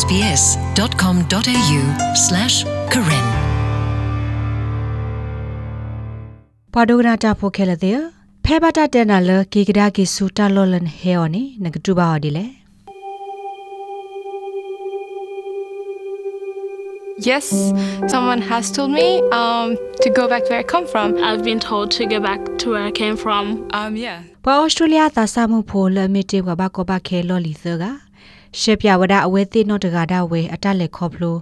sbs.com.au/karen ပဒုဂနာတာဖိုခဲလတဲ့ဖဲဘတာတဲနာလကေကဒါကေဆူတာလောလန်ဟဲအော်နီနကတူပါအော်ဒီလေ Yes, someone has told me um, to go back to where I come from. I've been told to go back to where I came from. Um, yeah. ပွာဩစတြေးလျသာဆာမှုဖိုလမီတေ ကဘာကဘာခဲလော်လီသကရှေပြဝဒအဝဲတိနော့တကဒါဝဲအတက်လက်ခေါပလို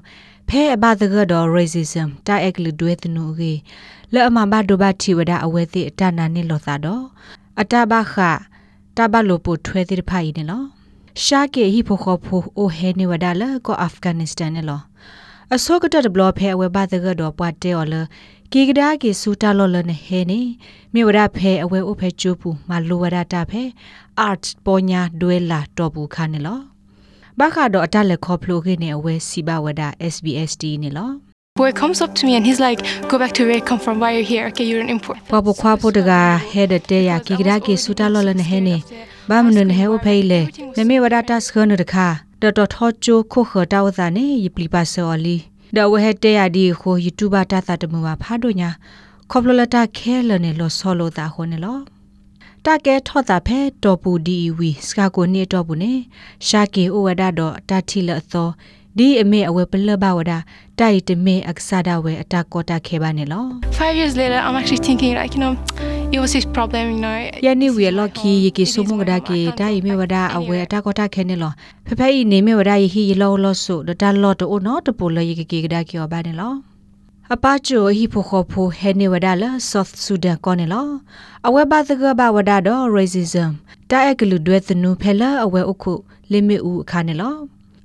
ဖဲအဘသကတော့ racism တာအက်ကလူတွေတနူကြီးလဲ့အမဘဒိုဘတီဝဒအဝဲတိအတနာနေလောသာတော့အတဘခတဘလိုပိုထွဲတိဖိုင်နေလောရှာကေဟီဖိုခေါဖိုအိုဟဲနေဝဒါလကောအာဖဂန်နစ္စတန်နေလောအစောကတဘလဖဲအဝဲဘသကတော့ပွားတဲော်လကီကဒါကေစူတာလော်လနေဟဲနေမြေဝဒဖဲအဝဲအိုဖဲကျိုးပူမလိုဝဒတာဖဲ art ပေါ်ညာဒွဲလာတော့ဘူးခါနေလော ဘာခါတော့အတက်လက်ခေါပလိုခေနေအဝဲစီဘဝဒ SBSD နေလော Boy comes up to me and he's like, "Go back to where you come from. Why you're here? Okay, you're an import." ပပခွာပိုတကဟဲဒတဲယာကီကဒါကေစူတာလော်လနေဟဲနေဘာမနုန်ဟဲအိုဖေးလေနမေဝဒတာစခနတခါတတော်ထောချိုခုခတာဝဇာနေယပလီပါဆော်လီဒဝဟဲတဲယာဒီခို YouTube တာသတမဝဖာဒိုညာခေါပလလတာခဲလနေလောဆောလိုတာခိုနေလော တကဲထော့တာဖဲတော်ပူဒီဝီစကာကိုနေတော့ဘူးနေရှာကေအိုဝဒတော့တတိလသောဒီအမေအဝဲပလဘဝဒတိုက်တမေအက္ဆဒဝဲအတကောတာခဲပါနေလော Five years later, I'm actually thinking like, you know, it was his problem, you know. ယနေ့ဝီလော်ခီယကေဆုမကဒါကေတိုင်မေဝဒအဝဲအတကောတာခဲနေလောဖဖဲဤနေမေဝဒယဟီလောလောဆုဒတလောတိုနောတပူလယကေကေကဒါကေောပါနေလော အပချိုဟီဖိုခိုဖိုဟဲနေဝဒါလာ South Sudan ကောနေလောအဝဲဘာသကဘာဝဒါတော့ racism တာအကလူဒွဲသနုဖဲလာအဝဲအခုလိမီဦးအခါနေလော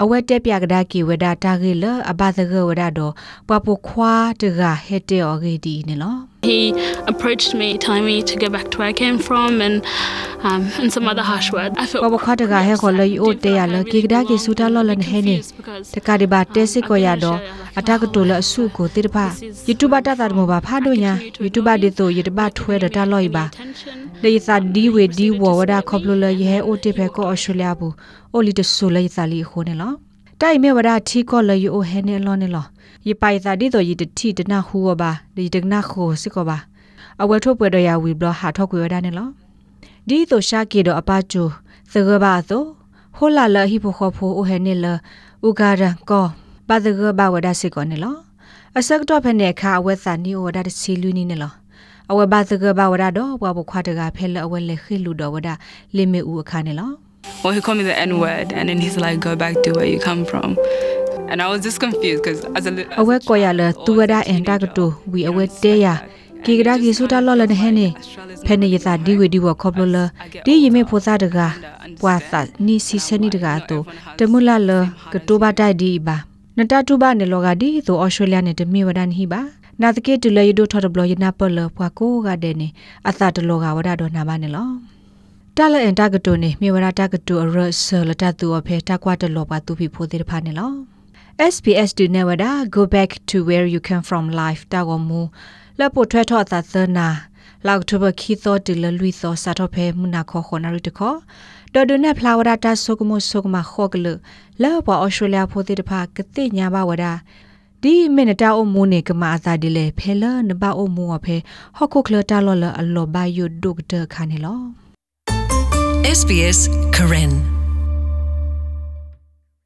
အဝဲတက်ပြကဒါကီဝဒါတာဂေလအဘသကဝဒါတော့ပပခွာတကဟက်တေအော်ဂေဒီနေလော He approached me, telling me to go back to where I came from and um, and some other harsh words. I ပ felt ပခွာတကဟဲခေါ်လေအိုတေရလကေကဒါကီစူတာလောလန်ဟဲနေတကဒီဘာတဲစစ်ကိုရတော့အတကတူလအစုကိုတိတဖ YouTube တတာမဘာဖာဒိုညာ YouTube ဒီတော့ရတဘထွဲတတာလော်ပါလေသာဒီဝေဒီဝဝဒခေါပလိုလရဲအိုတေဖဲကိုအော်စတြေးလျဘူးအိုလီတဆူလေသာလီခိုနေလော တိုင်မေဝဒထီကောလယိုဟဲနေလောနေလောယပိုင်သာဒီတော့ယတတိတနာဟူဝဘာဒီတကနာခိုစစ်ကောပါအဝဲထုတ်ပွဲတော့ရဝီဘလဟာထောက်ကွေဝဒနေလောဒီတော့ရှာကေတော့အပချိုသဂဘာသောဟိုလာလဟီဖိုခေါဖိုအိုဟဲနေလဥဂါရကောပါဒဂဘာဝဒစစ်ကောနေလောအစကတော့ဖဲနေခါအဝဲသာနီဝဒတစီလူနီနေလောအဝဘာသကဘာဝရတော့ဘဝခွာတကဖဲလအဝဲလေခိလူတော့ဝဒလိမေဦးအခါနေလော Well, he called me the N word, and then he's like, "Go back to where you come from," and I was just confused because as a li- အဝဲကောရလသူဝဒအန်တာကတူဝီအဝဲတဲရကေကဒါကီဆူတာလော်လနေဟဲနေဖဲနေရသာဒီဝီဒီဝခေါပလလဒီယမေဖိုသာတကပွာသာနီစီစနီတကတော့တမူလာလကတိုဘာတိုက်ဒီပါနတတူဘာနေလောကဒီသိုဩစတြေးလျနဲ့တမီဝဒန်ဟိပါနာတကေတူလေယဒိုထော်တဘလယနာပလပွာကိုကတဲ့နေအသတလောကဝဒတော့နာပါနေလော တလအန်တကတူနေမြေဝရတကတူအရဆလတတူအဖေတကွာတလောပါသူဖိဖိုသေးတဖာနေလော SPS do never da go back to where you came from life တာကမူလပိုထွဲထော့သသနာလောက်ထဘခီသောတလလွီသောစာတော့ဖဲမနာခေါခေါနာရတခေါဒေါ်ဒနဲ့ဖလာဝဒတာဆုကမဆုကမခေါကလလောပေါ်အော်စတြေးလျဖိုသေးတဖာကတိညာဘဝဒဒီမင်တာအမူနေကမာသာဒီလေဖဲလနဘအမူအဖဲဟခုကလတာလောလအလောဘယုဒုကတခါနေလော SBS Karen